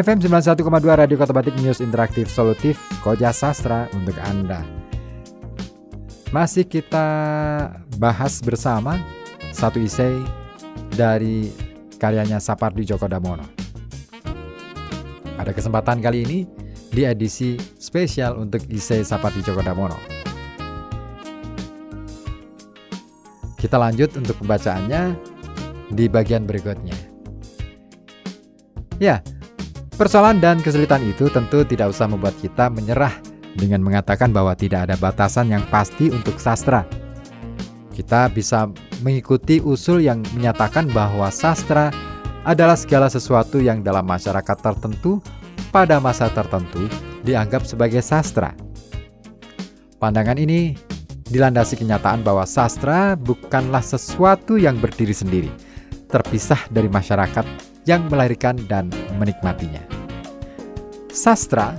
FM 91,2 Radio Kota Batik News Interaktif Solutif Koja Sastra untuk Anda. Masih kita bahas bersama satu isei dari karyanya Sapardi Djoko Damono. Pada kesempatan kali ini di edisi spesial untuk isei Sapardi Djoko Damono. Kita lanjut untuk pembacaannya di bagian berikutnya. Ya, Persoalan dan kesulitan itu tentu tidak usah membuat kita menyerah dengan mengatakan bahwa tidak ada batasan yang pasti untuk sastra. Kita bisa mengikuti usul yang menyatakan bahwa sastra adalah segala sesuatu yang dalam masyarakat tertentu pada masa tertentu dianggap sebagai sastra. Pandangan ini dilandasi kenyataan bahwa sastra bukanlah sesuatu yang berdiri sendiri, terpisah dari masyarakat yang melahirkan dan menikmatinya. Sastra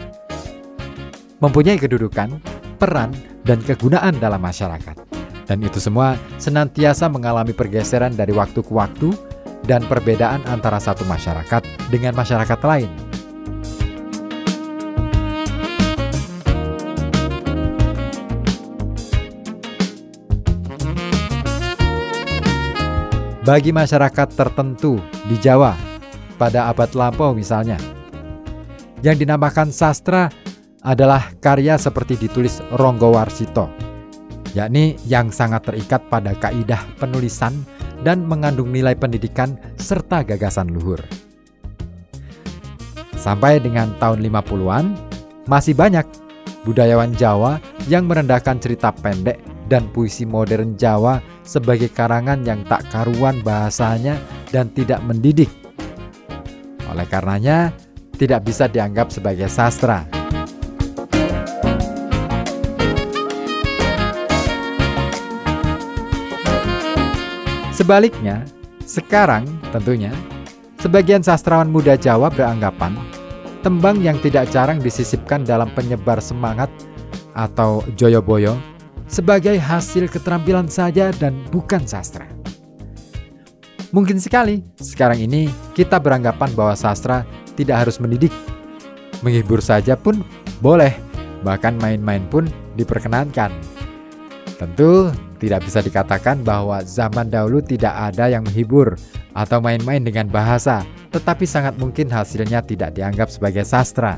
mempunyai kedudukan, peran, dan kegunaan dalam masyarakat. Dan itu semua senantiasa mengalami pergeseran dari waktu ke waktu dan perbedaan antara satu masyarakat dengan masyarakat lain. Bagi masyarakat tertentu di Jawa pada abad lampau misalnya, yang dinamakan sastra adalah karya seperti ditulis Ronggo Warsito, yakni yang sangat terikat pada kaidah penulisan dan mengandung nilai pendidikan serta gagasan luhur. Sampai dengan tahun 50-an, masih banyak budayawan Jawa yang merendahkan cerita pendek dan puisi modern Jawa sebagai karangan yang tak karuan bahasanya dan tidak mendidik. Oleh karenanya, tidak bisa dianggap sebagai sastra. Sebaliknya, sekarang tentunya, sebagian sastrawan muda Jawa beranggapan tembang yang tidak jarang disisipkan dalam penyebar semangat atau joyoboyo sebagai hasil keterampilan saja dan bukan sastra. Mungkin sekali sekarang ini kita beranggapan bahwa sastra tidak harus mendidik. Menghibur saja pun boleh, bahkan main-main pun diperkenankan. Tentu tidak bisa dikatakan bahwa zaman dahulu tidak ada yang menghibur atau main-main dengan bahasa, tetapi sangat mungkin hasilnya tidak dianggap sebagai sastra.